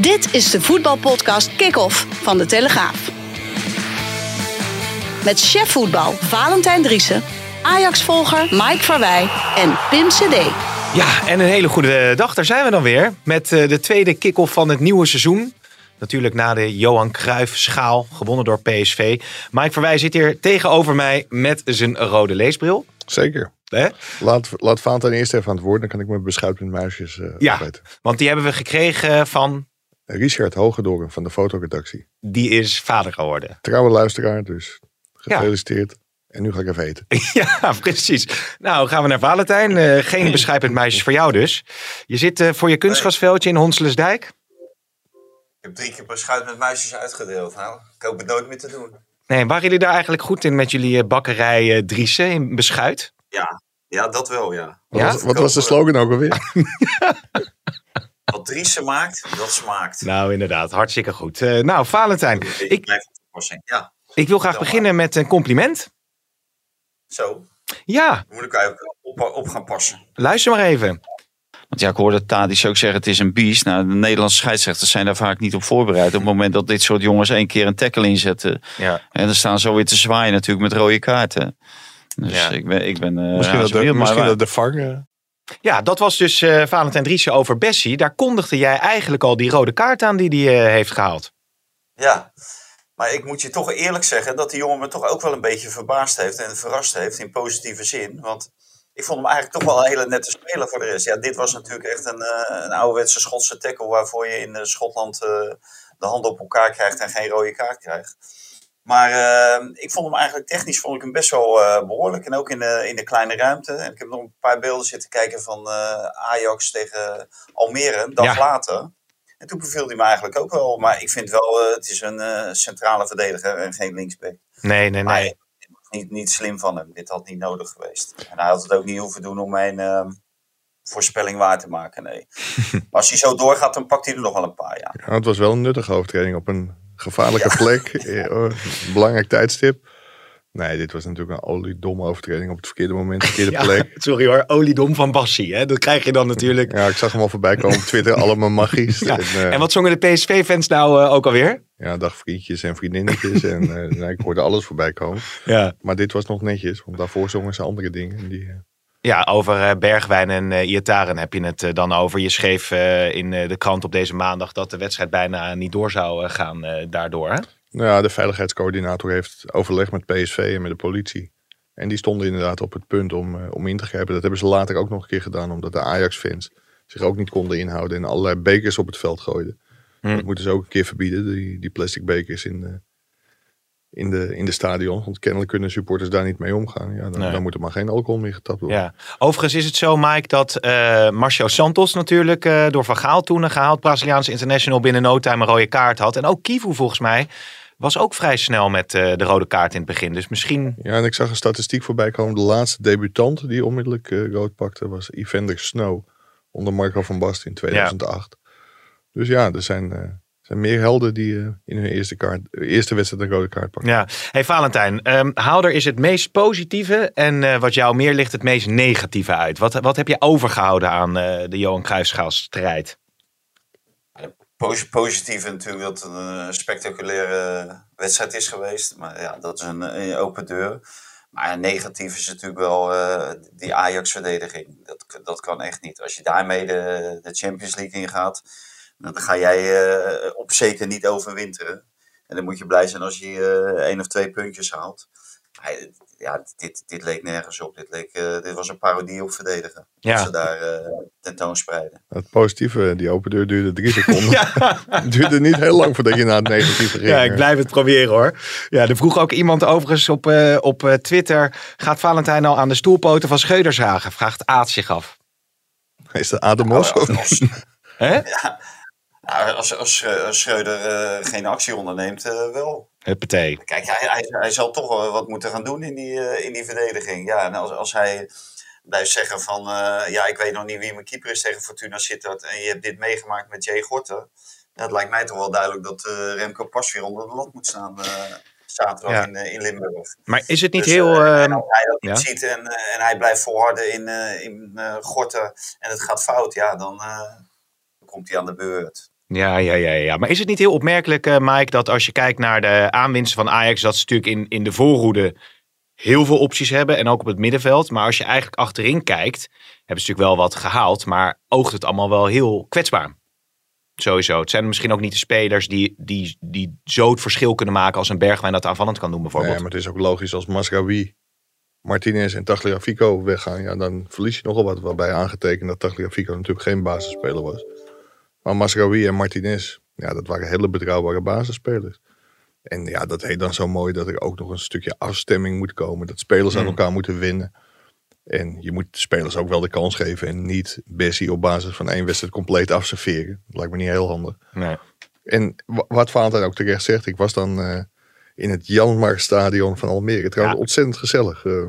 Dit is de voetbalpodcast Kick-Off van De Telegraaf. Met chef voetbal Valentijn Driessen, Ajax-volger Mike Verwij en Pim CD. Ja, en een hele goede dag. Daar zijn we dan weer met eh, de tweede kick-off van het nieuwe seizoen. Natuurlijk na de Johan Cruijff schaal, gewonnen door PSV. Mike Verwij zit hier tegenover mij met zijn rode leesbril. Zeker. Hè? Laat, laat Valentijn eerst even aan het woord. Dan kan ik me beschuit met muisjes uh, Ja. opeten. Want die hebben we gekregen van, Richard Hogedoren van de fotoredactie. die is vader geworden. Trouwe luisteraar, dus gefeliciteerd. En nu ga ik even eten. Ja, precies. Nou, gaan we naar Valentijn. Eh, geen beschrijpend meisjes voor jou dus. Je zit eh, voor je kunstgrasveldje in Honselensdijk. Ik heb drie keer beschuit met muisjes uitgedeeld. Nou, ik hoop het nooit meer te doen. Nee, waren jullie daar eigenlijk goed in met jullie eh, bakkerij eh, Driessen in beschuit? Ja, ja dat wel, ja. Wat, Ja? was, wat was de slogan ook alweer? Wat Driesen maakt, dat smaakt. Nou, inderdaad. Hartstikke goed. Eh, nou, Valentijn, Ik ik, blijf. Ja, ik wil graag beginnen met een compliment. zo. Ja, Dan moet ik eigenlijk op, op gaan passen. luister maar even. Want ja, ik hoorde Tadic ook zeggen het is een beest. Nou, de Nederlandse scheidsrechters zijn daar vaak niet op voorbereid. Op het moment dat dit soort jongens één keer een tackle inzetten. Ja. En dan staan ze weer te zwaaien natuurlijk met rode kaarten. Dus Ja. ik ben, ik ben eh, misschien dat de, maar misschien dat de vang... Ja, dat was dus eh Valentijn Driessen over Bessie. Daar kondigde jij eigenlijk al die rode kaart aan die hij eh, heeft gehaald. Ja, maar ik moet je toch eerlijk zeggen dat die jongen me toch ook wel een beetje verbaasd heeft en verrast heeft in positieve zin. Want ik vond hem eigenlijk toch wel een hele nette speler voor de rest. Ja, dit was natuurlijk echt een, eh, een ouderwetse Schotse tackle waarvoor je in Schotland de handen op elkaar krijgt en geen rode kaart krijgt. Maar eh, ik vond hem eigenlijk technisch vond ik hem best wel eh, behoorlijk. En ook in de, in de kleine ruimte. En ik heb nog een paar beelden zitten kijken van eh, Ajax tegen Almere, een dag Ja. later. En toen beviel hij me eigenlijk ook wel. Maar ik vind wel, eh, het is een eh, centrale verdediger en geen linksback. Nee, nee, Maar nee. niet, niet slim van hem. Dit had niet nodig geweest. En hij had het ook niet hoeven doen om mijn eh, voorspelling waar te maken. Nee. maar als hij zo doorgaat, dan pakt hij er nog wel een paar. Ja. ja, het was wel een nuttige overtreding op een gevaarlijke plek. Eh, oh, belangrijk tijdstip. Nee, dit was natuurlijk een oliedomme overtreding op het verkeerde moment, verkeerde Ja, plek. sorry hoor, oliedom van Bassie. Hè? Dat krijg je dan natuurlijk. Ja, ik zag hem al voorbij komen op Twitter. Allemaal magisch. Ja. En, eh, En wat zongen de PSV-fans nou eh, ook alweer? ja, dag vriendjes en vriendinnetjes. en ik hoorde alles voorbij komen. Ja, Maar dit was nog netjes, want daarvoor zongen ze andere dingen. En Die, ja over eh, Bergwijn en eh Iataren heb je het eh, dan over. Je schreef in de krant op deze maandag dat de wedstrijd bijna niet door zou gaan daardoor. Hè? Nou ja, de veiligheidscoördinator heeft overleg met PSV en met de politie. En die stonden inderdaad op het punt om, om in te grijpen. Dat hebben ze later ook nog een keer gedaan, omdat de Ajax-fans zich ook niet konden inhouden en allerlei bekers op het veld gooiden. Hm. Dat moeten ze ook een keer verbieden, die, die plastic bekers in in, de, in de stadion. Want kennelijk kunnen supporters daar niet mee omgaan. Ja, dan, Nee. dan moet er maar geen alcohol meer getapt worden. Ja. Overigens is het zo, Mike, dat eh Marcio Santos natuurlijk eh, door Van Gaal toen een gehaald Braziliaanse international binnen no time een rode kaart had. En ook Kivu volgens mij was ook vrij snel met eh, de rode kaart in het begin. Dus misschien... Ja, en ik zag een statistiek voorbij komen. De laatste debutant die onmiddellijk rood pakte was Evander Snow. Onder Marco van Basten in 2008. Dus ja, er zijn, zijn meer helden die eh, in hun eerste, kaart, eerste wedstrijd een rode kaart pakken. Ja. Hey Valentijn, ehm haal er is het meest positieve en eh, wat jou meer ligt het meest negatieve uit. Wat, wat heb je overgehouden aan eh, de Johan Cruijffschaalstrijd? Posi- Positief natuurlijk dat het een spectaculaire wedstrijd is geweest. Maar ja, dat is een, een open deur. Maar negatief is natuurlijk wel eh, die Ajax-verdediging. Dat, dat kan echt niet. Als je daarmee de, de Champions League ingaat, dan ga jij eh, op zeker niet overwinteren. En dan moet je blij zijn als je eh, één of twee puntjes haalt. Maar, ja, dit, dit leek nergens op. Dit, leek, eh, dit was een parodie op verdedigen. Ja. Dat ze daar eh, tentoonspreiden. Het positieve, die open deur duurde drie seconden. Ja. Het duurde niet heel lang voordat je naar het negatieve ging. Ja, ik blijf het proberen hoor. Ja, er vroeg ook iemand overigens op, eh, op eh, Twitter. Gaat Valentijn al aan de stoelpoten van Scheuder zagen? Vraagt Aad zich af. Is dat Ademos? Nou, als, Hè? Nou, als, als, als Schreuder eh, geen actie onderneemt, eh, wel. Huppatee. Kijk, hij, hij, hij zal toch wat moeten gaan doen in die, eh, in die verdediging. Ja, en als, als hij blijft zeggen van... eh, ja, ik weet nog niet wie mijn keeper is tegen Fortuna Sittard... en je hebt dit meegemaakt met Jay Gorten... Ja, het lijkt mij toch wel duidelijk dat eh, Remco pas weer onder de lat moet staan... eh, zaterdag Ja. in, eh, in Limburg. Maar is het niet Dus, heel... eh, eh, en als hij dat niet ziet en, eh, en hij blijft volharden in, eh in eh, Gorten... en het gaat fout, ja, dan... eh, komt hij aan de beurt. Ja, ja, ja, ja. Maar is het niet heel opmerkelijk, uh, Mike, dat als je kijkt naar de aanwinsten van Ajax, dat ze natuurlijk in, in de voorhoede heel veel opties hebben en ook op het middenveld. Maar als je eigenlijk achterin kijkt, hebben ze natuurlijk wel wat gehaald, maar oogt het allemaal wel heel kwetsbaar. Sowieso. Het zijn misschien ook niet de spelers die, die, die zo het verschil kunnen maken als een Bergwijn dat aanvallend kan doen bijvoorbeeld. Nee, maar het is ook logisch als Masraoui, Martinez en Tagliafico weggaan. Ja, dan verlies je nogal wat. Waarbij aangetekend dat Tagliafico natuurlijk geen basisspeler was. Maar Masraoui en Martinez, ja, dat waren hele betrouwbare basisspelers. En ja, dat heet dan zo mooi dat er ook nog een stukje afstemming moet komen. Dat spelers aan hmm. elkaar moeten winnen. En je moet de spelers ook wel de kans geven. En niet Bessie op basis van één wedstrijd compleet afserveren. Dat lijkt me niet heel handig. Nee. En wat Valentijn ook terecht zegt. Ik was dan uh, in het Janmarstadion van Almere. Trouwens ja. ontzettend gezellig. Uh,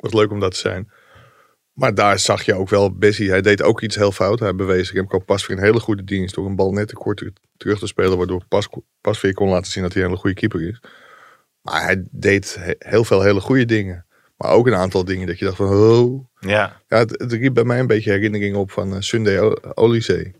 was leuk om dat te zijn. Maar daar zag je ook wel Bessie. Hij deed ook iets heel fout. Hij bewees Remco Pasveer een hele goede dienst. Door een bal net te kort terug te spelen. Waardoor Pas, Pasveer kon laten zien dat hij een hele goede keeper is. Maar hij deed heel veel hele goede dingen. Maar ook een aantal dingen dat je dacht van, oh. Ja. ja het, het riep bij mij een beetje herinneringen op van uh, Sunday Olysee.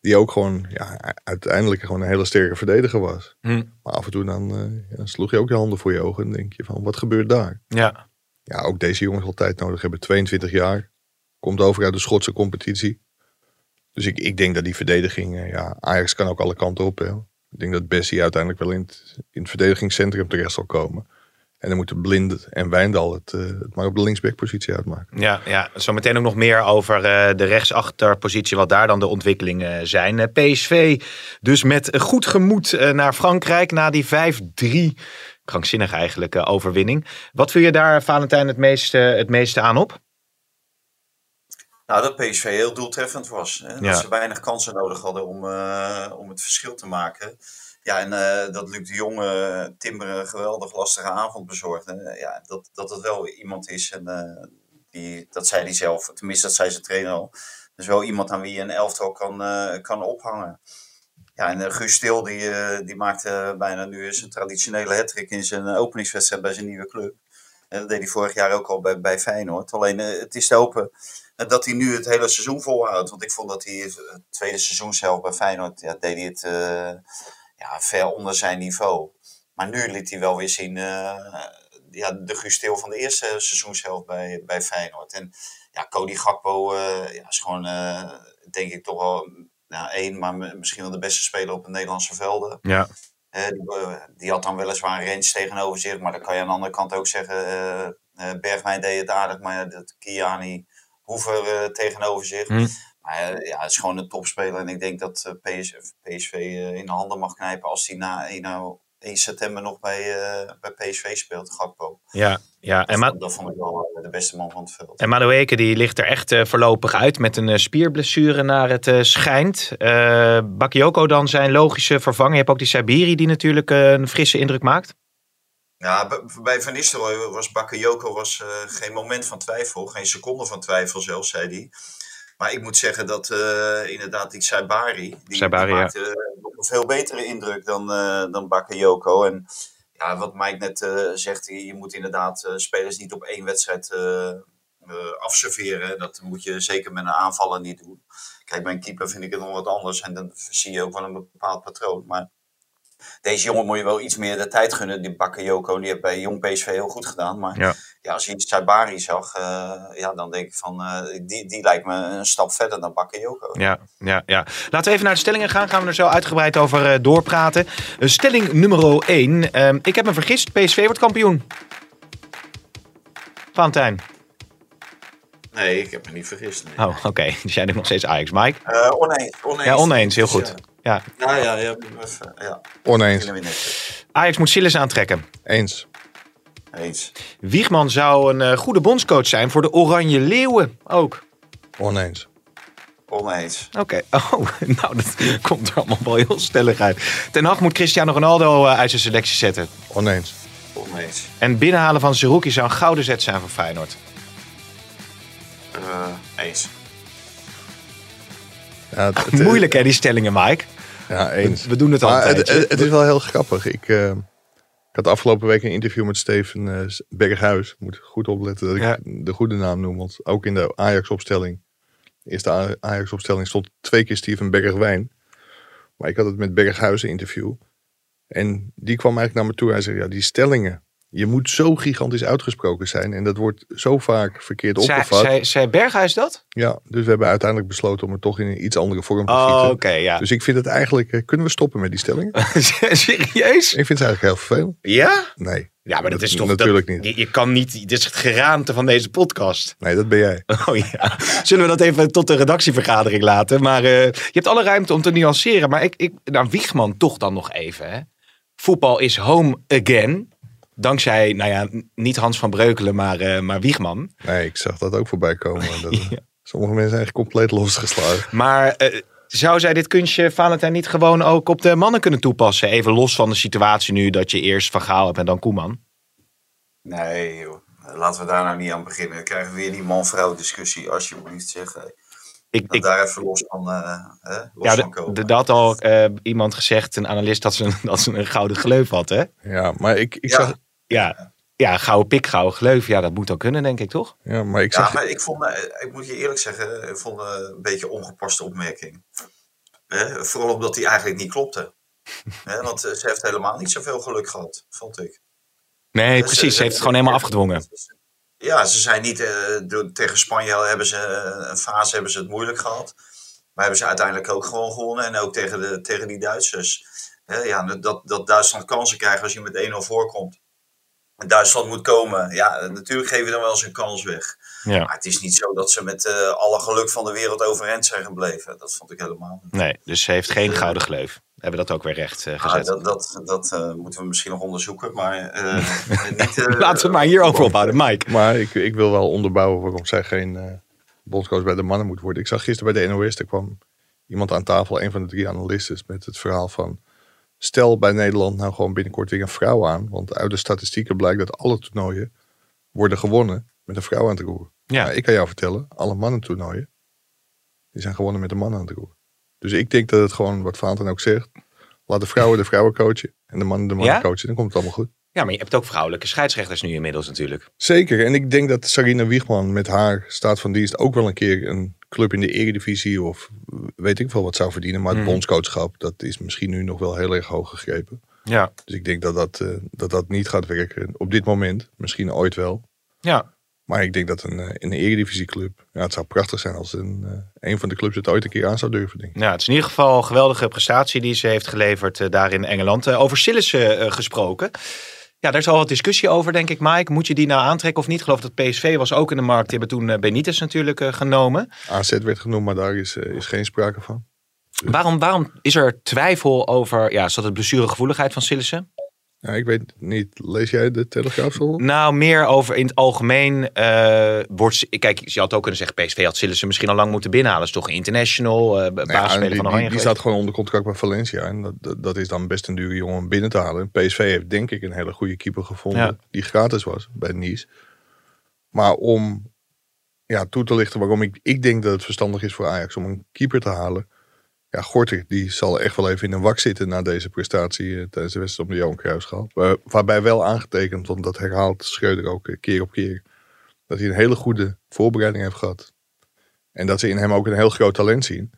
Die ook gewoon, ja, uiteindelijk gewoon een hele sterke verdediger was. Hm. Maar af en toe dan, uh, ja, sloeg je ook je handen voor je ogen en denk je van, wat gebeurt daar? Ja. Ja, ook deze jongens al tijd nodig hebben. 22 jaar. Komt over uit de Schotse competitie. Dus ik, ik denk dat die verdediging, uh, ja, Ajax kan ook alle kanten op. Ik denk dat Bessie uiteindelijk wel in het, in het verdedigingscentrum terecht zal komen. En dan moeten Blind en Wijndal het, uh, maar op de linksbackpositie uitmaken. Ja, ja, zometeen ook nog meer over uh, de rechtsachterpositie, wat daar dan de ontwikkelingen zijn. PSV dus met goed gemoed naar Frankrijk na die 5-3. Krankzinnig eigenlijk, overwinning. Wat viel je daar, Valentijn, het meeste, het meeste aan op? Nou, dat PSV heel doeltreffend was. Hè? Dat ze weinig kansen nodig hadden om, om het verschil te maken. Ja, en uh, dat Luc de Jonge Timber een geweldig lastige avond bezorgde. ja, dat, dat het wel iemand is, en uh, die, dat zei hij zelf, tenminste dat zei zijn trainer al. Dus wel iemand aan wie je een elftal kan, kan ophangen. Ja, en Guus Stil die, die maakte bijna nu zijn traditionele hattrick in zijn openingswedstrijd bij zijn nieuwe club. En dat deed hij vorig jaar ook al bij, bij Feyenoord. Alleen het is te hopen dat hij nu het hele seizoen volhoudt. Want ik vond dat hij het tweede seizoen bij Feyenoord, ja, deed hij het ja, ver onder zijn niveau. Maar nu liet hij wel weer zien uh, ja, de gusteel van de eerste seizoenshelft bij, bij Feyenoord. En ja, Cody Gakpo ja, is gewoon, denk ik, toch wel nou, één, maar misschien wel de beste speler op de Nederlandse velden. Ja. Die, die, had dan weliswaar een range tegenover zich, maar dan kan je aan de andere kant ook zeggen, Bergwijn deed het aardig, maar dat Kiani Hoever tegenover zich. Hm. Maar ja, het is gewoon een topspeler. En ik denk dat PSV, PSV in de handen mag knijpen als hij na 1, 1 september nog bij, bij PSV speelt, Gakpo. Ja, ja. Dat, en vond, dat vond ik wel de beste man van het veld. En Madueke die ligt er echt uh, voorlopig uit met een uh, spierblessure naar het uh, schijnt. Bakayoko dan zijn logische vervanger. Je hebt ook die Sabiri die natuurlijk een frisse indruk maakt. Ja, bij Van Nistelrooy was Bakayoko was, geen moment van twijfel. Geen seconde van twijfel zelfs, zei hij. Maar ik moet zeggen dat uh, inderdaad die Saibari, die, Saibari, die maakte ja. nog een veel betere indruk dan, uh, dan Bakayoko. En ja, wat Mike net uh, zegt, je moet inderdaad spelers niet op één wedstrijd afserveren. Dat moet je zeker met een aanvaller niet doen. Kijk, bij een keeper vind ik het nog wat anders en dan zie je ook wel een bepaald patroon. Maar deze jongen moet je wel iets meer de tijd gunnen. Die Bakayoko, die heeft bij Jong PSV heel goed gedaan. Maar ja, ja als je Saibari zag, uh, ja, dan denk ik van, uh, die, die lijkt me een stap verder dan Bakayoko. Ja, ja, ja. Laten we even naar de stellingen gaan. Gaan we er zo uitgebreid over uh, doorpraten. stelling nummer 1. Ehm, ik heb me vergist. PSV wordt kampioen. Valentijn. Nee, ik heb me niet vergist. Nee. Oh, oké. Okay. Dus jij denkt nog steeds Ajax. Mike? oneens, oneens. Ja, oneens. Heel goed. Ja. Ja, ja, ja. ja. Oneens. Ajax moet Sillis aantrekken. Eens. Eens. Wiegman zou een uh, goede bondscoach zijn voor de Oranje Leeuwen ook. Oneens. Oneens. Oké, okay. oh, nou dat komt er allemaal wel heel stellig uit. Ten Hag moet Cristiano Ronaldo uh, uit zijn selectie zetten. Oneens. Oneens. En binnenhalen van Zerouki zou een gouden zet zijn voor Feyenoord. Uh, eens. Ja, het, het, Moeilijk hè, die stellingen, Mike. Ja, eens. We, we doen het altijd. Het, het, het, is wel heel grappig. Ik, uh, ik had afgelopen week een interview met Steven uh, Berghuis. Ik moet goed opletten dat ik ja. de goede naam noem. Want ook in de Ajax-opstelling, de eerste Ajax-opstelling, stond twee keer Steven Bergwijn. Maar ik had het met Berghuizen interview. En die kwam eigenlijk naar me toe. Hij zei, ja, die stellingen. Je moet zo gigantisch uitgesproken zijn. En dat wordt zo vaak verkeerd Zij, opgevat. zij, zei Berghuis dat? Ja, dus we hebben uiteindelijk besloten om het toch in een iets andere vorm te Oh, gieten. oké, ja. Dus ik vind het eigenlijk... eh, Kunnen we stoppen met die stellingen? Serieus? Ik vind het eigenlijk heel vervelend. Ja? Nee. Ja, maar dat is toch... Natuurlijk dat, niet. Je, je kan niet... Dit is het geraamte van deze podcast. Nee, dat ben jij. Oh ja. Zullen we dat even tot de redactievergadering laten? Maar eh, je hebt alle ruimte om te nuanceren. Maar ik, ik, nou, Wiegman toch dan nog even. Hè? Voetbal is home again. Dankzij, nou ja, niet Hans van Breukelen, maar, eh, maar Wiegman. Nee, ik zag dat ook voorbij komen. Dat, eh, Sommige mensen zijn compleet losgeslagen. Maar eh, zou zij dit kunstje Valentijn niet gewoon ook op de mannen kunnen toepassen? Even los van de situatie nu dat je eerst Van Gaal hebt en dan Koeman. Nee, joh. Laten we daar nou niet aan beginnen. Dan krijgen we weer die man-vrouw discussie, alsjeblieft. Zeg. Hey. Ik, ik, daar even los van, eh, hè, los ja, van komen. dat had al eh, iemand gezegd, een analist, dat ze, een- dat ze een gouden gleuf had, hè? Ja, maar ik, ik Ja. zag... Ja, ja gouden pik, gouden gleuf. Ja, dat moet dan kunnen, denk ik, toch? Ja, maar ik Ja, zag... maar ik vond, ik moet je eerlijk zeggen, ik vond een beetje ongepaste opmerking. Hè, vooral omdat die eigenlijk niet klopte. Hè, want eh, ze heeft helemaal niet zoveel geluk gehad, vond ik. Nee, Ze- precies. Ze heeft het gewoon helemaal afgedwongen. Ja, ze zijn niet eh, door- tegen Spanje hebben ze eh, een fase hebben ze het moeilijk gehad. Maar hebben ze uiteindelijk ook gewoon gewonnen. En ook tegen, de, tegen die Duitsers. Hè, ja, dat, dat Duitsland kansen krijgt als je met 1-0 voorkomt. Duitsland moet komen. Ja, natuurlijk geven we dan wel eens een kans weg. Ja. Maar het is niet zo dat ze met eh, alle geluk van de wereld overeind zijn gebleven. Dat vond ik helemaal niet. Nee, dus ze heeft geen gouden gleuf. We hebben dat ook weer recht eh, Ah, gezet. dat dat, dat eh, moeten we misschien nog onderzoeken. Maar eh, niet, Laten we maar hierover ophouden. Mike. Maar ik, ik wil wel onderbouwen waarom zij geen eh bondscoach bij de mannen moet worden. Ik zag gisteren bij de NOS, er kwam iemand aan tafel, een van de drie analisten, met het verhaal van... Stel bij Nederland nou gewoon binnenkort weer een vrouw aan. Want uit de statistieken blijkt dat alle toernooien worden gewonnen met een vrouw aan het roer. Ja. Nou, ik kan jou vertellen, alle mannen toernooien, die zijn gewonnen met een man aan het roer. Dus ik denk dat het gewoon, wat Vaanten ook zegt, laat de vrouwen de vrouwen coachen en de mannen de mannen Ja? coachen. Dan komt het allemaal goed. Ja, maar je hebt ook vrouwelijke scheidsrechters nu inmiddels natuurlijk. Zeker. En ik denk dat Sarina Wiegman met haar staat van dienst ook wel een keer een club in de eredivisie of weet ik veel wat zou verdienen. Maar het Mhm. bondscoachschap, dat is misschien nu nog wel heel erg hoog gegrepen. Ja. Dus ik denk dat dat, eh, dat, dat niet gaat werken op dit moment. Misschien ooit wel. Ja. Maar ik denk dat een, eh, een eredivisieclub, ja, het zou prachtig zijn als een, eh, een van de clubs het ooit een keer aan zou durven, denk ik. Nou, het is in ieder geval een geweldige prestatie die ze heeft geleverd daar in Engeland. Over Sillissen gesproken. Ja, daar is al wat discussie over, denk ik, Mike. Moet je die nou aantrekken of niet? Ik geloof dat PSV was ook in de markt. Die hebben toen eh, Benitez natuurlijk eh, genomen. AZ werd genoemd, maar daar is, eh, is geen sprake van. Waarom, waarom is er twijfel over, ja, is dat de blessuregevoeligheid van Sillissen? Ja, ik weet niet, lees jij de Telegraaf zo? Nou, meer over in het algemeen. eh wordt, kijk, je had ook kunnen zeggen, PSV had Sillissen misschien al lang moeten binnenhalen. is toch een international, eh Nou ja, die, van die, Oranje die geweest. staat gewoon onder contract bij Valencia. En dat, dat, dat is dan best een dure jongen om binnen te halen. En PSV heeft denk ik een hele goede keeper gevonden. Ja. Die gratis was bij Nice. Maar om ja, toe te lichten waarom ik, ik denk dat het verstandig is voor Ajax om een keeper te halen. Ja, Gorter die zal echt wel even in een wak zitten na deze prestatie eh, tijdens de wedstrijd om de Johan Cruijffschaal. Waar, waarbij wel aangetekend, want dat herhaalt Schreuder ook eh, keer op keer. Dat hij een hele goede voorbereiding heeft gehad. En dat ze in hem ook een heel groot talent zien.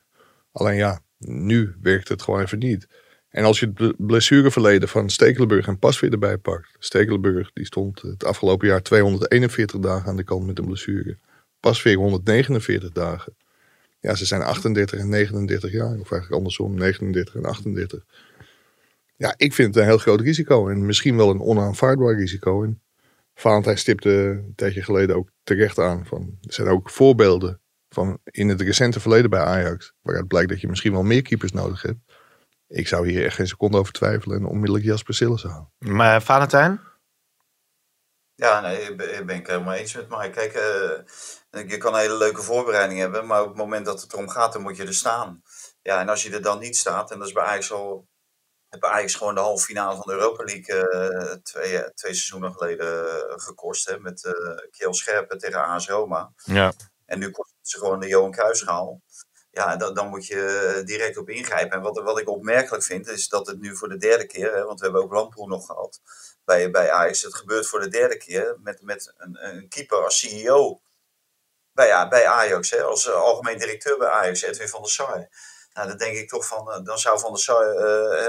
Alleen ja, nu werkt het gewoon even niet. En als je het ble- blessureverleden van Stekelenburg en Pasveer erbij pakt. Stekelenburg die stond het afgelopen jaar 241 dagen aan de kant met een blessure. Pasveer 149 dagen. Ja, ze zijn 38 en 39 jaar. Of eigenlijk andersom, 39 en 38. Ja, ik vind het een heel groot risico. En misschien wel een onaanvaardbaar risico. En Valentijn stipte een tijdje geleden ook terecht aan. Van, er zijn ook voorbeelden van in het recente verleden bij Ajax. Waaruit blijkt dat je misschien wel meer keepers nodig hebt. Ik zou hier echt geen seconde over twijfelen en onmiddellijk Jasper Sillissen halen. Maar Valentijn? Ja, nee, ik ben, ik helemaal eens met mij. Kijk, eh, je kan een hele leuke voorbereiding hebben, maar op het moment dat het erom gaat, dan moet je er staan. Ja, en als je er dan niet staat, en dat is bij Ajax al, heb Ajax gewoon de halve finale van de Europa League eh, twee, twee seizoenen geleden eh, gekost, hè, met eh Kiel Scherpen tegen AS Roma. Ja. En nu kost het ze gewoon de Johan Cruijffschaal. Ja, dan, dan moet je direct op ingrijpen. En wat, wat ik opmerkelijk vind, is dat het nu voor de derde keer, hè, want we hebben ook Lamproe nog gehad bij, bij Ajax. Het gebeurt voor de derde keer met, met een, een keeper als CEO bij, ja, bij Ajax, hè, als eh, algemeen directeur bij Ajax, Edwin van der Sar. Nou, dan denk ik toch van, dan zou Van der Sar,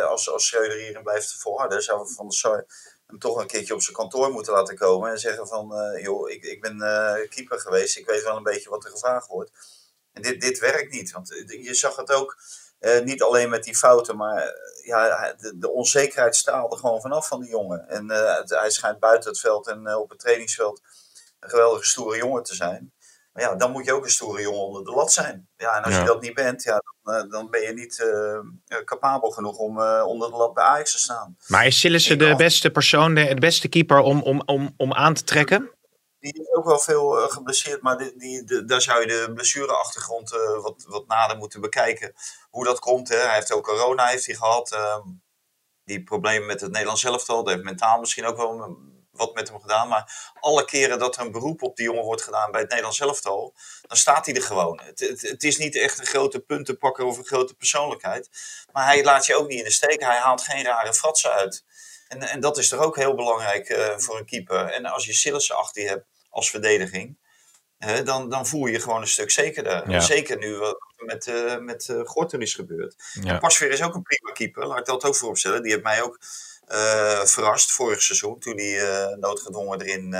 als, als Schreuder hierin blijft volharden, zou Van der Sar hem toch een keertje op zijn kantoor moeten laten komen en zeggen van, joh, ik, ik ben keeper geweest, ik weet wel een beetje wat er gevraagd wordt. En dit, dit werkt niet, want je zag het ook uh, niet alleen met die fouten, maar eh, ja, de, de, onzekerheid straalde gewoon vanaf van die jongen. En uh, hij schijnt buiten het veld en op het trainingsveld een geweldige stoere jongen te zijn. Maar ja, dan moet je ook een stoere jongen onder de lat zijn. Ja, en als je dat niet bent, ja, dan, dan ben je niet capabel genoeg om onder de lat bij Ajax te staan. Maar is Sillissen de beste persoon, de, de beste keeper om, om, om, om aan te trekken? Die is ook wel veel uh, geblesseerd, maar die, die, daar zou je de blessureachtergrond uh, wat, wat nader moeten bekijken. Hoe dat komt. Hè. Hij heeft ook corona heeft hij gehad. Uh, die problemen met het Nederlands elftal. Dat heeft mentaal misschien ook wel wat met hem gedaan. Maar alle keren dat er een beroep op die jongen wordt gedaan bij het Nederlands elftal, dan staat hij er gewoon. Het, het, het, is niet echt een grote puntenpakker of een grote persoonlijkheid. Maar hij laat je ook niet in de steek. Hij haalt geen rare fratsen uit. En, en dat is toch ook heel belangrijk uh, voor een keeper. En als je Sillissen achter je hebt als verdediging, uh, dan, dan voel je je gewoon een stuk zekerder. Ja. Zeker nu wat met, uh, met uh, Gorter is gebeurd. Ja. Pasveer is ook een prima keeper, laat ik dat ook vooropstellen. Die heeft mij ook verrast vorig seizoen, toen hij noodgedwongen erin,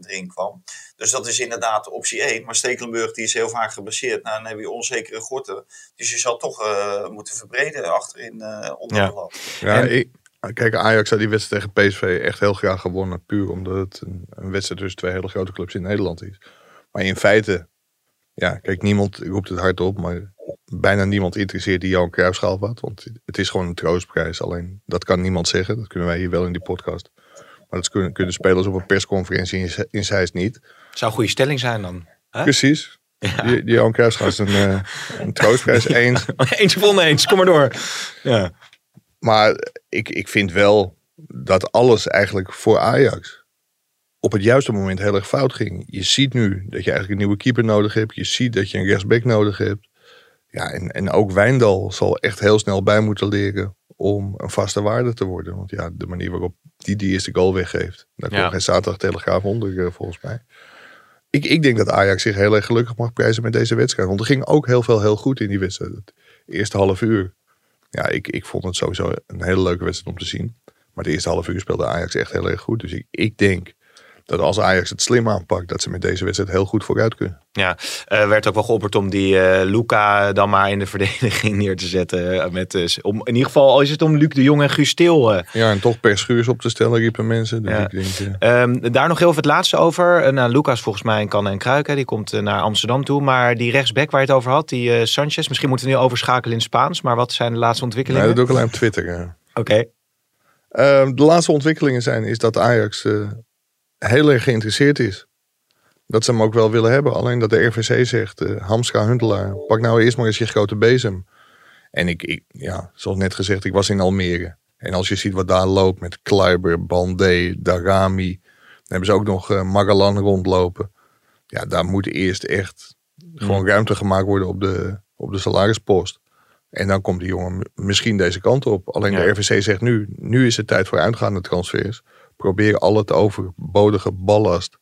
erin kwam. Dus dat is inderdaad optie 1. Maar Stekelenburg die is heel vaak geblesseerd. Nou, dan heb je onzekere Gorter. Dus je zal toch moeten verbreden achterin onder ja. de lat. Ja, en, ik Kijk, Ajax had die wedstrijd tegen PSV echt heel graag gewonnen. Puur omdat het een, een wedstrijd tussen twee hele grote clubs in Nederland is. Maar in feite, ja, kijk, niemand roept het hardop, maar bijna niemand interesseert die Johan Cruijffschaal wat. Want het is gewoon een troostprijs. Alleen, dat kan niemand zeggen. Dat kunnen wij hier wel in die podcast. Maar dat kunnen, kunnen spelers op een persconferentie in, in Zeist niet. Zou een goede stelling zijn dan. Hè? Precies. Ja. Die, die Johan Cruijffschaal is een, uh, een troostprijs. Eens. eens of oneens, kom maar door. Ja. Maar ik, ik vind wel dat alles eigenlijk voor Ajax op het juiste moment heel erg fout ging. Je ziet nu dat je eigenlijk een nieuwe keeper nodig hebt. Je ziet dat je een rechtsback nodig hebt. Ja, en, en ook Wijndal zal echt heel snel bij moeten leren om een vaste waarde te worden. Want ja, de manier waarop die die eerste goal weggeeft. Daar komt geen zaterdag telegraaf onder, eh, volgens mij. Ik, ik denk dat Ajax zich heel erg gelukkig mag prijzen met deze wedstrijd. Want er ging ook heel veel heel goed in die wedstrijd. Het eerste half uur ja, ik, ik vond het sowieso een hele leuke wedstrijd om te zien. Maar de eerste half uur speelde Ajax echt heel erg goed. Dus ik, ik denk dat als Ajax het slim aanpakt, dat ze met deze wedstrijd heel goed vooruit kunnen. Ja, uh, werd ook wel geopperd om die uh, Luca dan maar in de verdediging neer te zetten. Uh, met, om, in ieder geval is het om Luc de Jong en Guus Stil. Ja, en toch per schuurs op te stellen riepen mensen. Dus ja. ik denk, um, daar nog heel veel het laatste over. nou, Lucas volgens mij in Kan en Kruiken. Die komt naar Amsterdam toe. Maar die rechtsback waar je het over had, die Sanchez. Misschien moeten we nu overschakelen in Spaans. Maar wat zijn de laatste ontwikkelingen? Nee, dat doe ik alleen op Twitter. Oké. Okay. Ehm, de laatste ontwikkelingen zijn is dat Ajax heel erg geïnteresseerd is. Dat ze hem ook wel willen hebben. Alleen dat de RVC zegt, uh, Hamstra Huntelaar, pak nou eerst maar eens je grote bezem. En ik, ik, ja, zoals net gezegd, ik was in Almere. En als je ziet wat daar loopt met Kleiber, Bandé, Darami. Dan hebben ze ook nog uh, Magalan rondlopen. Ja, daar moet eerst echt gewoon hmm. ruimte gemaakt worden op de, op de salarispost. En dan komt die jongen misschien deze kant op. Alleen de RVC zegt nu, nu is het tijd voor uitgaande transfers probeer al het overbodige ballast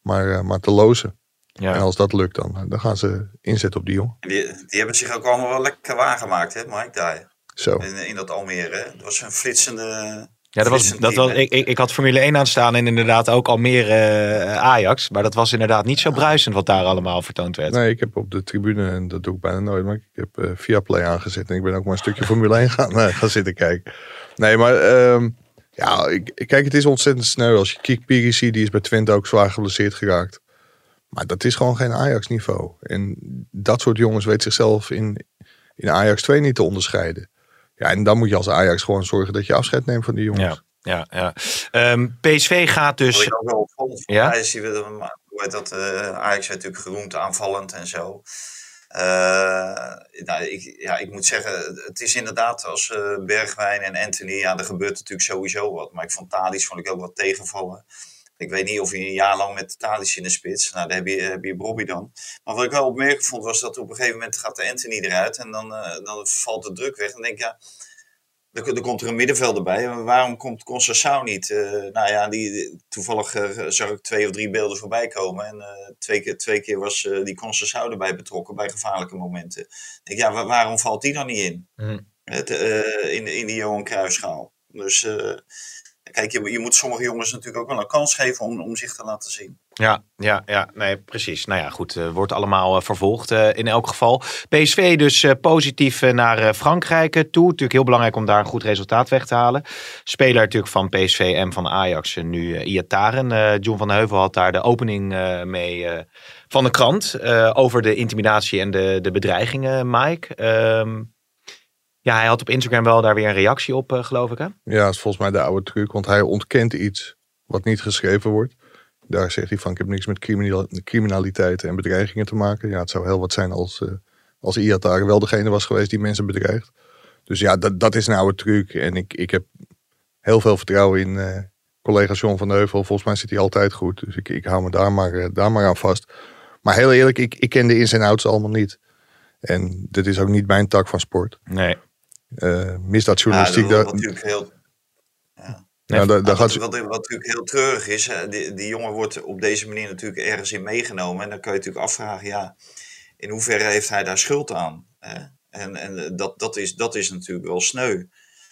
maar, uh, maar te lozen. Ja. En als dat lukt, dan, dan gaan ze inzetten op die jongen. Die, die hebben zich ook allemaal wel lekker waargemaakt, hè, Mike? Daar. Zo. In, in dat Almere. Dat was een flitsende. Ja, dat was, dat was, ik, ik, ik had Formule 1 aanstaan en inderdaad ook Almere uh, Ajax. Maar dat was inderdaad niet zo bruisend wat daar allemaal vertoond werd. Nee, ik heb op de tribune, en dat doe ik bijna nooit, maar ik heb uh, via Play aangezet. En ik ben ook maar een stukje Formule 1 gaan, uh, gaan zitten kijken. Nee, maar... Uh, ja, ik, kijk, het is ontzettend snel. Als je Kik Piri ziet, die is bij Twente ook zwaar geblesseerd geraakt. Maar dat is gewoon geen Ajax-niveau. En dat soort jongens weet zichzelf in, in Ajax 2 niet te onderscheiden. Ja, en dan moet je als Ajax gewoon zorgen dat je afscheid neemt van die jongens. Ja, ja, ja. Um, PSV gaat dus. Ik ook wel ja? Ajax, hoe heet dat, uh, Ajax is natuurlijk geroemd aanvallend en zo. Uh, nou, ik, ja, ik moet zeggen, het is inderdaad als uh, Bergwijn en Anthony, ja, er gebeurt natuurlijk sowieso wat. Maar ik vond Tadic vond ik ook wat tegenvallen. Ik weet niet of hij een jaar lang met Tadic in de spits, nou, daar heb je, heb je Bobby dan. Maar wat ik wel opmerkelijk vond, was dat op een gegeven moment gaat de Anthony eruit en dan, uh, dan valt de druk weg. En denk ik, ja, er, er komt er een middenvelder bij. Waarom komt Concessao niet? Uh, nou ja, die, toevallig uh, zag ik twee of drie beelden voorbij komen. En uh, twee, keer, twee keer was die Concessao erbij betrokken bij gevaarlijke momenten. Ik denk, ja, waarom valt die dan niet in? Mm. Het, in, in die Johan Cruijffschaal. Dus kijk, je, je moet sommige jongens natuurlijk ook wel een kans geven om, zich te laten zien. Ja, ja, ja, nee, precies. Nou ja, goed, uh, wordt allemaal uh, vervolgd uh, in elk geval. PSV dus positief naar Frankrijk toe. Natuurlijk heel belangrijk om daar een goed resultaat weg te halen. Speler natuurlijk van PSV en van Ajax, nu Iataren. John van Heuvel had daar de opening mee van de krant over de intimidatie en de, de bedreigingen, Mike. Um, ja, hij had op Instagram wel daar weer een reactie op, geloof ik, hè? Ja, dat is volgens mij de oude truc, want hij ontkent iets wat niet geschreven wordt. Daar zegt hij van, ik heb niks met criminaliteit en bedreigingen te maken. Ja, het zou heel wat zijn als, uh, als Iatar wel degene was geweest die mensen bedreigt. Dus ja, dat, dat is een oude truc. En ik, ik heb heel veel vertrouwen in uh, collega John van Heuvel. Volgens mij zit hij altijd goed. Dus ik, ik hou me daar maar, uh, daar maar aan vast. Maar heel eerlijk, ik, ik ken de ins en outs allemaal niet. En dit is ook niet mijn tak van sport. Nee. Uh, misdaadjournalistiek. Ja, dat is natuurlijk heel... Ja. Ja, dat, dat gaat... wat, wat, natuurlijk heel treurig is, die, die jongen wordt op deze manier natuurlijk ergens in meegenomen. En dan kan je natuurlijk afvragen, ja, in hoeverre heeft hij daar schuld aan? Hè? En, en dat, dat, is, dat is natuurlijk wel sneu.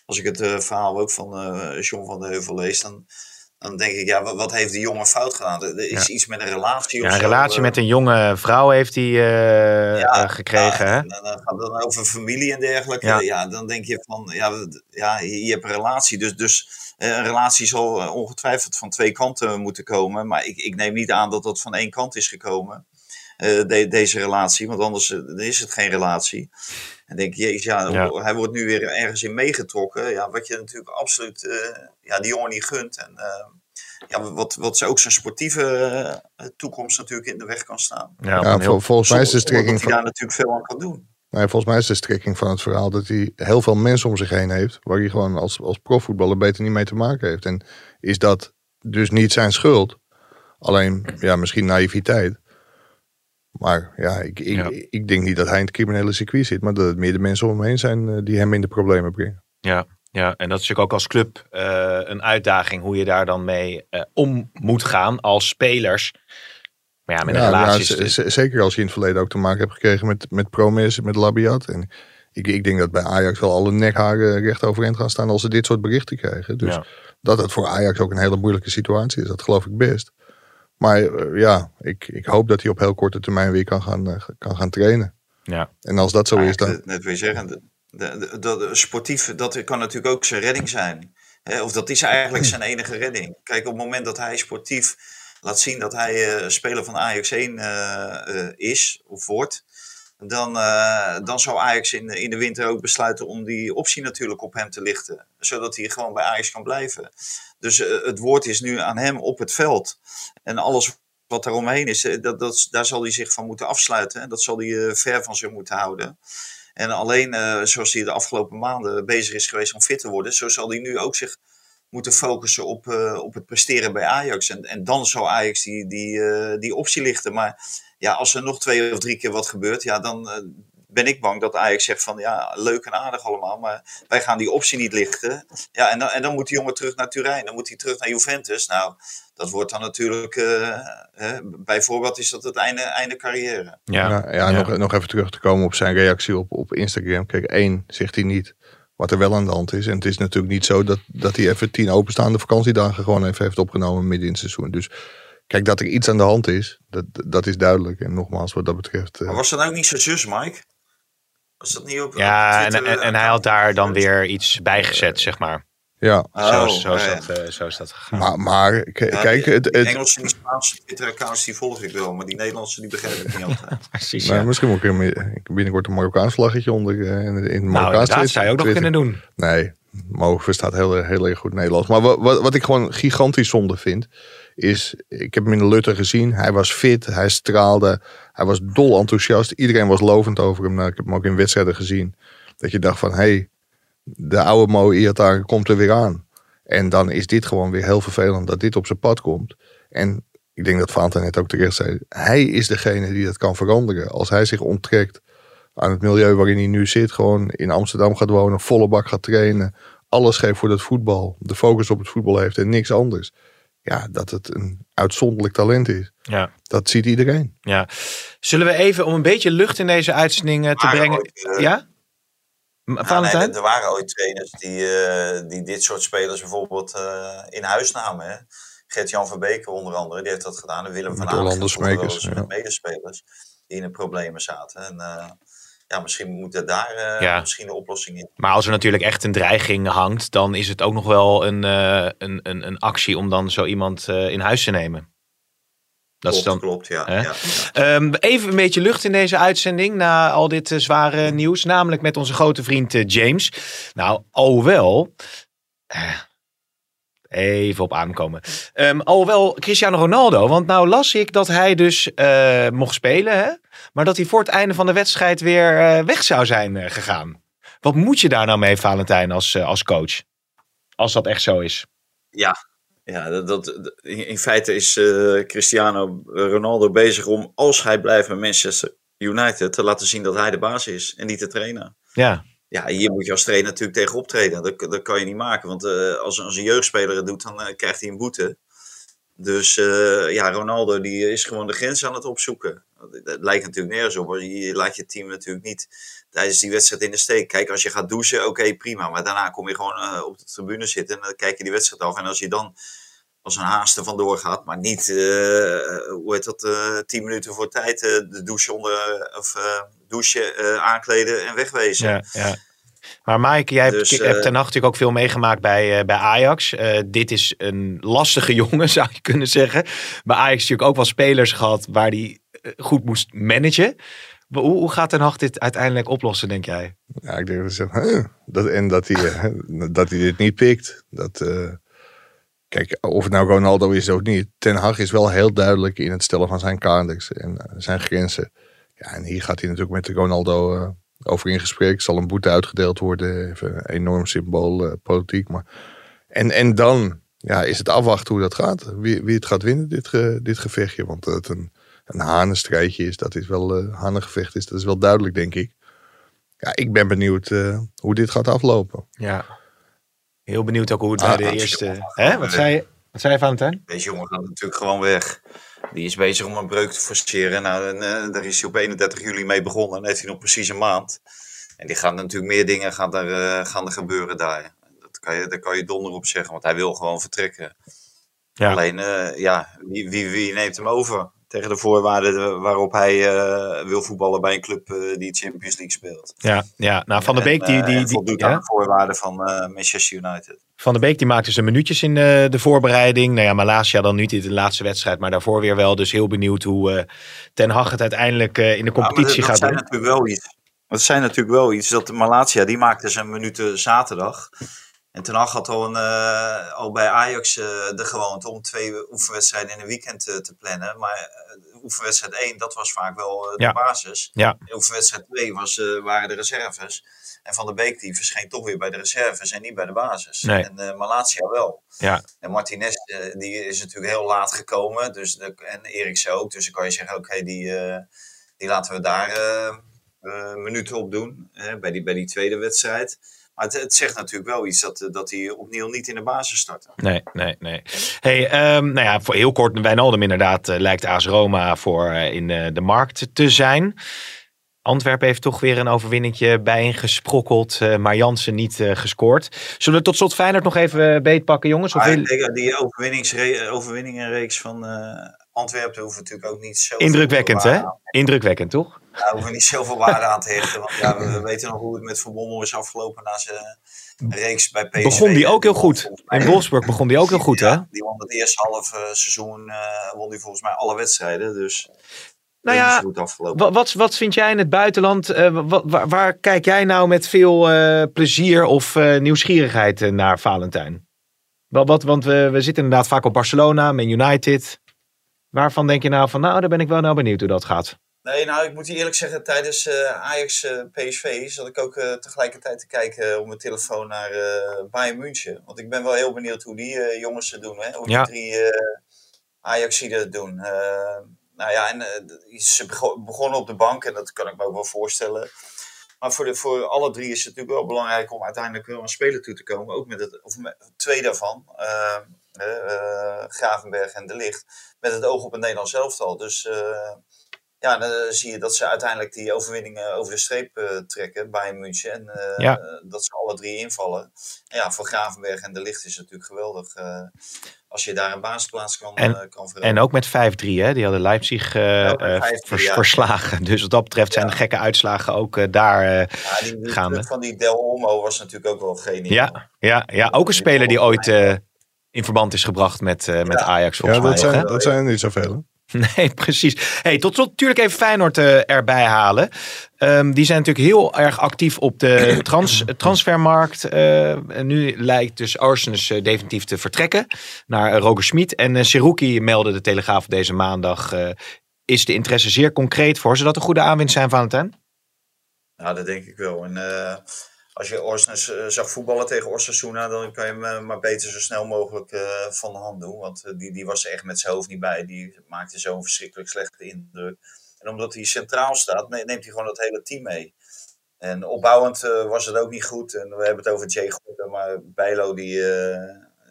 Als ik het uh, verhaal ook van uh, John van de Heuvel lees, dan, dan denk ik, ja, wat, heeft die jongen fout gedaan? Er is iets met een relatie ja, een relatie eh. met een jonge vrouw heeft hij uh, ja, gekregen. Ja, dan, dan gaat het over familie en dergelijke. Ja. dan denk je van, ja, ja, je hebt een relatie, dus... dus eh, een relatie zal eh, ongetwijfeld van twee kanten moeten komen. Maar ik, ik neem niet aan dat dat van één kant is gekomen. Uh, de, deze relatie, want anders is het geen relatie. En denk je, ja, ja, hij wordt nu weer ergens in meegetrokken. Ja, wat je natuurlijk absoluut ja, die jongen niet gunt. En uh, ja, wat, wat ook zijn sportieve toekomst natuurlijk in de weg kan staan. Ja, ja vol, volgens mij is de strekking. Dat hij daar natuurlijk veel aan kan doen. Nee, volgens mij is de strekking van het verhaal dat hij heel veel mensen om zich heen heeft. Waar hij gewoon als, als profvoetballer beter niet mee te maken heeft. En is dat dus niet zijn schuld. Alleen, ja, misschien naïviteit. Maar ja, ik, ik, ik denk niet dat hij in het criminele circuit zit. Maar dat het meer de mensen om hem heen zijn eh, die hem in de problemen brengen. Ja, ja, en dat is natuurlijk ook als club uh, een uitdaging hoe je daar dan mee uh, om moet gaan als spelers. Maar ja, met een relatie. Ja, zeker als je in het verleden ook te maken hebt gekregen met, met Promes, met Labiat. En ik, ik denk dat bij Ajax wel alle nekharen recht overeind gaan staan als ze dit soort berichten krijgen. Dus dat het voor Ajax ook een hele moeilijke situatie is, dat geloof ik best. Maar eh, ja, ik, ik hoop dat hij op heel korte termijn weer kan gaan, uh, kan gaan trainen. Ja. En als dat zo is, dan. Net wil je zeggen, de, de, sportief, dat kan natuurlijk ook zijn redding zijn. Of dat is eigenlijk zijn enige redding. Kijk, op het moment dat hij sportief laat zien dat hij uh, speler van Ajax 1 uh, uh, is of wordt, dan, dan zou Ajax in, in de winter ook besluiten om die optie natuurlijk op hem te lichten. Zodat hij gewoon bij Ajax kan blijven. Dus het woord is nu aan hem op het veld. En alles wat er omheen is, dat, dat, daar zal hij zich van moeten afsluiten. Dat zal hij ver van zich moeten houden. En alleen zoals hij de afgelopen maanden bezig is geweest om fit te worden, zo zal hij nu ook zich moeten focussen op, uh, op het presteren bij Ajax. En, en dan zou Ajax die, die, uh, die optie lichten. Maar ja, als er nog twee of drie keer wat gebeurt, ja, dan ben ik bang dat Ajax zegt van ja, leuk en aardig allemaal, maar wij gaan die optie niet lichten. Ja, en dan, en dan moet die jongen terug naar Turijn, dan moet hij terug naar Juventus. Nou, dat wordt dan natuurlijk, bijvoorbeeld is dat het einde, einde carrière. Ja, ja, ja, Nog, nog even terug te komen op zijn reactie op, op Instagram. Kijk, één zegt hij niet wat er wel aan de hand is. En het is natuurlijk niet zo dat, dat hij even tien openstaande vakantiedagen gewoon even heeft opgenomen midden in het seizoen. Dus kijk, dat er iets aan de hand is, dat, dat is duidelijk. En nogmaals, wat dat betreft. Uh... Maar was dat ook niet zijn zus, Mike? Was dat niet op. Ja, en, en, en, hij had daar dan weer iets bijgezet, zeg maar. Ja. Oh, zo, zo, is dat, uh, zo is dat gegaan. Maar, maar kijk... het, het, Engelse en Spaanse Twitter-accounts die volg ik wel, maar die Nederlandse die begrijp ik niet altijd. Precies, ja. Misschien moet ik binnenkort een Marokkaans vlaggetje onder uh, in, in nou, dat zou je ook nog kunnen doen. Nee, Mo verstaat heel, heel erg goed Nederlands. Maar wat, wat, wat ik gewoon gigantisch zonde vind, is... Ik heb hem in de Lutter gezien. Hij was fit, hij straalde, hij was dol enthousiast. Iedereen was lovend over hem. Nou, ik heb hem ook in wedstrijden gezien. Dat je dacht van, hé, hey, de oude Mo Iataren komt er weer aan. En dan is dit gewoon weer heel vervelend dat dit op zijn pad komt. En ik denk dat Fanta net ook terecht zei. Hij is degene die dat kan veranderen. Als hij zich onttrekt. Aan het milieu waarin hij nu zit. Gewoon in Amsterdam gaat wonen, volle bak gaat trainen. Alles geeft voor dat voetbal. De focus op het voetbal heeft en niks anders. Ja, dat het een uitzonderlijk talent is. Ja. Dat ziet iedereen. Ja. Zullen we even om een beetje lucht in deze uitzending eh, te brengen. ooit, eh, Ja? M- Ja, nee, er waren ooit trainers die, eh, die dit soort spelers bijvoorbeeld eh, in huis namen. hè. Gert-Jan Verbeek onder andere, die heeft dat gedaan. En Willem van Met ja. met medespelers die in de problemen zaten. En eh, ja, misschien moet er daar eh, Ja. misschien de oplossing in. Maar als er natuurlijk echt een dreiging hangt, dan is het ook nog wel een, eh, een, een, een actie om dan zo iemand eh, in huis te nemen. Dat is klopt, dan. klopt, ja. ja, ja. Ehm, even een beetje lucht in deze uitzending na al dit zware nieuws. Namelijk met onze grote vriend James. Nou, alhoewel. Even op aankomen. Ehm alhoewel Cristiano Ronaldo. Want nou las ik dat hij dus mocht spelen. Hè? Maar dat hij voor het einde van de wedstrijd weer eh, weg zou zijn eh, gegaan. Wat moet je daar nou mee, Valentijn, als, eh, als coach? Als dat echt zo is. Ja, dat, dat, dat- in feite is Cristiano Ronaldo bezig om, als hij blijft bij Manchester United, te laten zien dat hij de baas is en niet de trainer. Ja, Ja, hier moet je als trainer natuurlijk tegen optreden. Dat, dat kan je niet maken, want als, als een jeugdspeler het doet, dan krijgt hij een boete. Dus ja, Ronaldo die is gewoon de grens aan het opzoeken. Het lijkt natuurlijk nergens op. hoor. Je laat je team natuurlijk niet tijdens die wedstrijd in de steek. Kijk, als je gaat douchen, oké, prima. Maar daarna kom je gewoon eh, op de tribune zitten en dan kijk je die wedstrijd af. En als je dan als een haast er vandoor gaat, maar niet, eh, hoe heet dat, eh tien minuten voor tijd eh, de douche onder, of eh, douchen, eh, aankleden en wegwezen. ja, ja. Maar Mike, jij hebt, Dus, eh, ten nacht natuurlijk ook veel meegemaakt bij, eh, bij Ajax. Eh, dit is een lastige jongen, zou je kunnen zeggen. Bij Ajax natuurlijk ook wel spelers gehad waar eh, goed moest managen. Hoe, hoe gaat Ten Hag dit uiteindelijk oplossen, denk jij? Ja, ik denk dat dat En dat hij, eh, dat hij dit niet pikt. Dat, eh, kijk, of het nou Ronaldo is of niet. Ten Hag is wel heel duidelijk in het stellen van zijn kaders en eh, zijn grenzen. Ja, en hier gaat hij natuurlijk met de Ronaldo eh, over in gesprek. Zal een boete uitgedeeld worden. Even een enorm symbool eh, politiek. Maar... En, en dan ja, is het afwachten hoe dat gaat. Wie, wie het gaat winnen, dit, dit gevechtje. Want het een, een hanenstrijdje is, dat is wel een hanengevecht is, dat is wel duidelijk, denk ik. Ja, ik ben benieuwd eh, hoe dit gaat aflopen. Ja. Heel benieuwd ook hoe het Ah, bij de eerste... Hè? Wat, zei, je- wat zei je, Valentijn? Deze jongen gaat natuurlijk gewoon weg. Die is bezig om een breuk te forceren. Nou, en, eh, daar is hij op 31 juli mee begonnen. En heeft hij nog precies een maand. En die gaan natuurlijk meer dingen gaan er, gaan er gebeuren daar. Dat kan je, daar kan je donder op zeggen, want hij wil gewoon vertrekken. Ja. Alleen, eh, ja, wie, wie, wie neemt hem over? Tegen de voorwaarden waarop hij eh, wil voetballen bij een club eh, die Champions League speelt. Ja, ja. Nou, Van der Beek die, eh, die, die, voldoet ja? aan de voorwaarden van Manchester United. Van der Beek die maakte zijn minuutjes in de, de voorbereiding. Nou ja, Malasia dan niet in de laatste wedstrijd, maar daarvoor weer wel. Dus heel benieuwd hoe Ten Hag het uiteindelijk in de competitie dat, gaat dat doen. zijn natuurlijk wel iets. Dat zijn natuurlijk wel iets. Dat de Malatia, die maakte zijn minuten zaterdag. En Ten Hag had al, een, eh, al bij Ajax eh, de gewoonte om twee oefenwedstrijden in een weekend te plannen. Maar eh, oefenwedstrijd 1, dat was vaak wel de Ja. basis. Ja. En oefenwedstrijd 2 was, waren de reserves. En Van der Beek die verscheen toch weer bij de reserves en niet bij de basis. Nee. En Malatia wel. Ja. En Martinez die is natuurlijk heel laat gekomen. Dus de, en Eriksen ook. Dus dan kan je zeggen, oké, die, die laten we daar minuten op doen. hè, bij, die, bij die tweede wedstrijd. Maar het, het zegt natuurlijk wel iets dat, eh, dat hij opnieuw niet in de basis starten. Nee, nee, nee. Hey, ehm, nou ja, voor heel kort, Wijnaldum inderdaad eh, lijkt AS Roma voor eh, in de markt te zijn. Antwerpen heeft toch weer een overwinningje bijeengesprokkeld, eh maar Jansen niet gescoord. Zullen we tot slot Feyenoord nog even beetpakken, jongens? Of Maar wil- die overwinningenreeks van Antwerpen hoeft natuurlijk ook niet zo. Indrukwekkend, hè? Indrukwekkend, toch? Daar hoeven we niet zoveel waarde aan te hechten. Want ja, we, we weten nog hoe het met Van Bommel is afgelopen na zijn reeks bij PSV. Begon die ook heel goed. In Wolfsburg begon die ook heel goed, hè? Die won het eerste half eh, seizoen, eh, won die volgens mij alle wedstrijden. Dus Nou ja, goed afgelopen. Wat, wat, wat vind jij in het buitenland? eh, wat, waar, waar kijk jij nou met veel plezier of nieuwsgierigheid naar Valentijn? Wat, want we, we zitten inderdaad vaak op Barcelona, Man United. Waarvan denk je nou van, nou, daar ben ik wel nou benieuwd hoe dat gaat. Nee, nou, ik moet eerlijk zeggen, tijdens eh, Ajax eh, PSV zat ik ook eh, tegelijkertijd te kijken op mijn telefoon naar Bayern München. Want ik ben wel heel benieuwd hoe die jongens het doen. Hè? Hoe Ja. die drie Ajaxiden het doen. Nou ja, en ze begonnen op de bank en dat kan ik me ook wel voorstellen. Maar voor, de, voor alle drie is het natuurlijk wel belangrijk om uiteindelijk wel een speler toe te komen. Ook met het, of met, twee daarvan, uh, Gravenberg en De Licht, met het oog op het Nederlands elftal. Dus ja, dan zie je dat ze uiteindelijk die overwinningen over de streep uh, trekken bij München. En uh, dat ze alle drie invallen. En ja, voor Gravenberg en De Licht is het natuurlijk geweldig. Uh, als je daar een basisplaats kan, en, kan veranderen. En ook met 5-3, hè? Die hadden Leipzig vers, ja. verslagen. Dus wat dat betreft zijn de gekke uitslagen ook daar ja, die, die gaande. van die Del Olmo was natuurlijk ook wel geniaal. Ja, ja, ja, ook een speler die ooit in verband is gebracht met, met Ajax volgens ja, dat mij. Zijn, dat zijn er niet zoveel. Nee, precies. Hey, tot slot natuurlijk even Feyenoord uh, erbij halen. Um, die zijn natuurlijk heel erg actief op de trans, transfermarkt. Uh, en nu lijkt dus Arsenis uh, definitief te vertrekken naar Roger Schmid. En uh, Seruki meldde de Telegraaf deze maandag. is de interesse zeer concreet voor? Zou dat een goede aanwinst zijn, Valentijn? Nou, dat denk ik wel. En als je Orsnes uh, zag voetballen tegen Osasuna, dan kan je hem uh, maar beter zo snel mogelijk uh, van de hand doen. Want die, die was er echt met zijn hoofd niet bij. Die maakte zo'n verschrikkelijk slechte indruk. En omdat hij centraal staat, neemt hij gewoon dat hele team mee. En opbouwend was het ook niet goed. En we hebben het over Jay Gorten, maar Bijlo die,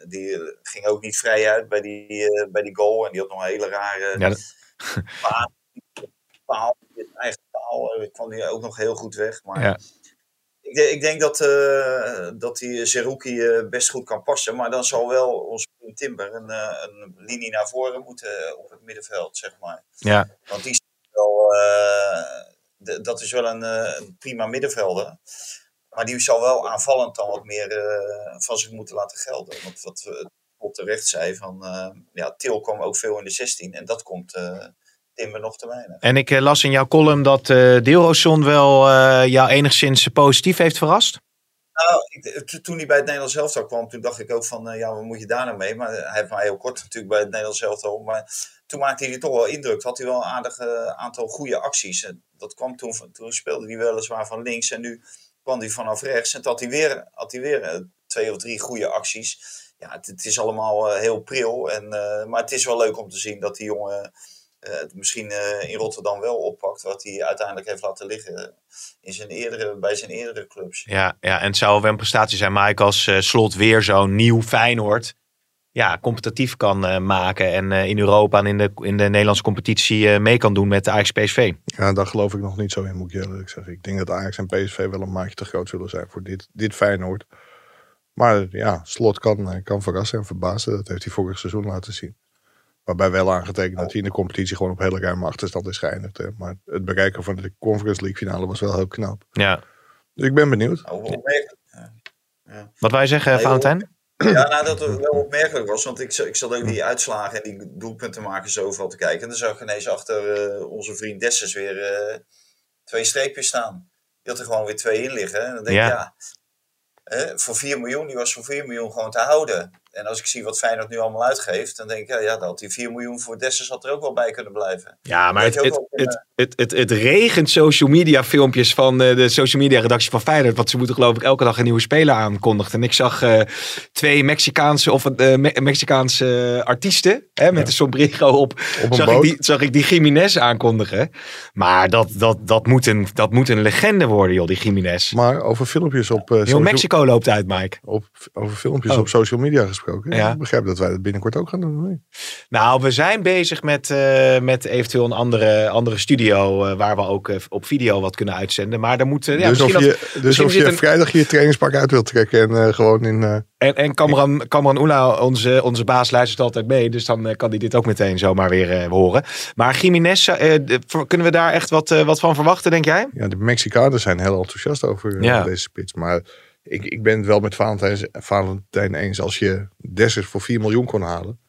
die ging ook niet vrij uit bij die, bij die goal. En die had nog een hele rare ja, dat... paal. paal eigen paal. Ik kwam die ook nog heel goed weg. Maar ja ik, ik, denk dat, uh, dat die Zerouki uh, best goed kan passen. Maar dan zal wel ons Timber een, uh, een linie naar voren moeten op het middenveld, zeg maar. Ja. Want die is wel, de, dat is wel een, een, prima middenvelder. Maar die zal wel aanvallend dan wat meer van zich moeten laten gelden. Want wat we op terecht zei, van, ja, Til kwam ook veel in de 16. En dat komt Timber nog te weinig. En ik las in jouw column dat uh, Deelroson wel uh, jou enigszins positief heeft verrast. Nou, ik, toen hij bij het Nederlands elftal kwam, toen dacht ik ook van, uh, ja, wat moet je daar nou mee? Maar hij heeft mij heel kort natuurlijk bij het Nederlands elftal. Maar toen maakte hij toch wel indruk. Had hij wel een aardig aantal goede acties. En dat kwam toen, toen speelde hij weliswaar van links en nu kwam hij vanaf rechts. En toen had hij weer, had hij weer twee of drie goede acties. Ja, het, het is allemaal heel pril. En, maar het is wel leuk om te zien dat die jongen misschien uh, in Rotterdam wel oppakt. Wat hij uiteindelijk heeft laten liggen in zijn eerdere, bij zijn eerdere clubs. Ja, ja, en het zou wel een prestatie zijn, Mike, als uh, Slot weer zo'n nieuw Feyenoord ja, competitief kan maken. En in Europa en in de, in de Nederlandse competitie mee kan doen met de Ajax PSV. Ja, daar geloof ik nog niet zo in, moet ik eerlijk zeggen. Ik denk dat Ajax en PSV wel een maatje te groot zullen zijn voor dit, dit Feyenoord. Maar ja, Slot kan, kan verrassen en verbazen. Dat heeft hij vorig seizoen laten zien. Waarbij wel aangetekend dat hij in de competitie gewoon op hele ruime achterstand is geëindigd. Hè. Maar het bereiken van de Conference League finale was wel heel knap. Ja. Dus ik ben benieuwd. Ja. Wat wij zeggen, nee, Valentijn? Ja, nou, dat het wel opmerkelijk was. Want ik, ik zat ook die uitslagen en die doelpunten maken zoveel te kijken. En dan zag ik ineens achter uh, onze vriend Dessus weer uh, twee streepjes staan. Die had er gewoon weer twee in liggen. En dan denk ik, ja, ja voor 4 miljoen, die was voor 4 miljoen gewoon te houden. En als ik zie wat Feyenoord nu allemaal uitgeeft, dan denk ik, ja, ja dat die 4 miljoen voor Dessers had er ook wel bij kunnen blijven. Ja, maar het, het, het, het, het, het, regent social media filmpjes van uh, de social media redactie van Feyenoord. Want ze moeten geloof ik elke dag een nieuwe speler aankondigen. En ik zag uh, twee Mexicaanse of uh, Me Mexicaanse artiesten hè, met ja. de sombrero op. op zag, ik die, zag ik die Jiménez aankondigen. Maar dat, dat, dat, moet een, dat moet een legende worden, joh, die Jiménez. Maar over filmpjes op... Heel social... Mexico loopt uit, Mike. Op, over filmpjes oh. op social media gesproken. Ja. Ik begrijp dat wij dat binnenkort ook gaan doen. Nee. Nou, we zijn bezig met, uh, met eventueel een andere, andere studio. Uh, waar we ook uh, op video wat kunnen uitzenden. Maar dan moet. ja, dus of je, dat, dus of je een... vrijdag je trainingspak uit wilt trekken en gewoon in. En, en Cameron, Cameron Oela, onze, onze baas, luistert altijd mee. Dus dan kan hij dit ook meteen zomaar weer horen. Maar Jiménez, kunnen we daar echt wat, wat van verwachten, denk jij? Ja, de Mexicanen zijn heel enthousiast over ja. deze spits. Maar ik, ik ben het wel met Valentijn, Valentijn eens. Als je Dessers voor 4 miljoen kon halen.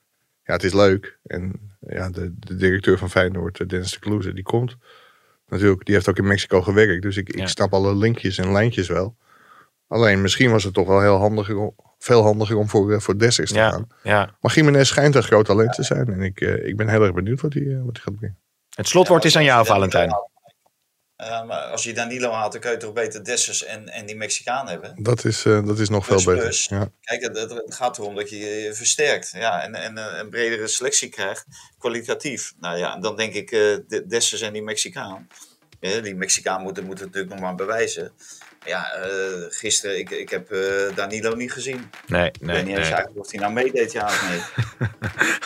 Ja, het is leuk. En ja, de, de directeur van Feyenoord, Dennis de Kloeze, die komt. Natuurlijk, die heeft ook in Mexico gewerkt. Dus ik, ja. ik snap alle linkjes en lijntjes wel. Alleen misschien was het toch wel heel handig, veel handiger om voor, voor Dessers te ja, gaan. Ja. Maar Jiménez schijnt een groot talent te zijn. En ik, ik ben heel erg benieuwd wat hij, wat hij gaat brengen. Het slotwoord is aan jou, Valentijn. Uh, maar als je Danilo haalt, dan kun je toch beter Dessers en, en die Mexicaan hebben. Dat is, uh, dat is nog plus, veel beter. Plus. Ja. Kijk, het, het, gaat erom dat je je versterkt. Ja, en, en uh, een bredere selectie krijgt, kwalitatief. Nou ja, dan denk ik uh, Dessers en die Mexicaan. Ja, die Mexicaan moet, moet het natuurlijk nog maar bewijzen. Ja, uh, gisteren, ik, ik heb uh, Danilo niet gezien. Nee, ik nee. weet niet eens eigenlijk of hij nou meedeed, ja of nee.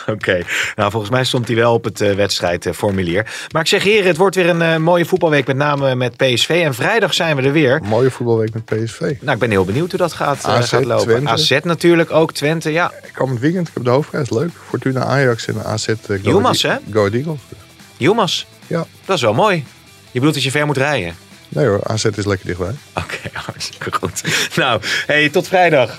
Oké, okay. nou volgens mij stond hij wel op het uh, wedstrijdformulier. Maar ik zeg heren, het wordt weer een mooie voetbalweek, met name met PSV. En vrijdag zijn we er weer. Een mooie voetbalweek met PSV. Nou, ik ben heel benieuwd hoe dat gaat, AZ, gaat lopen. Twente. AZ natuurlijk, ook Twente, ja. Komend weekend, ik heb de hoofdprijs, leuk. Fortuna Ajax en AZ. Uh, Yilmaz, hè? Go Eagles. Yilmaz? Ja. Dat is wel mooi. Je bedoelt dat je ver moet rijden? Nee hoor, AZ is lekker dichtbij. Oké, hartstikke goed. Nou, hey, tot vrijdag.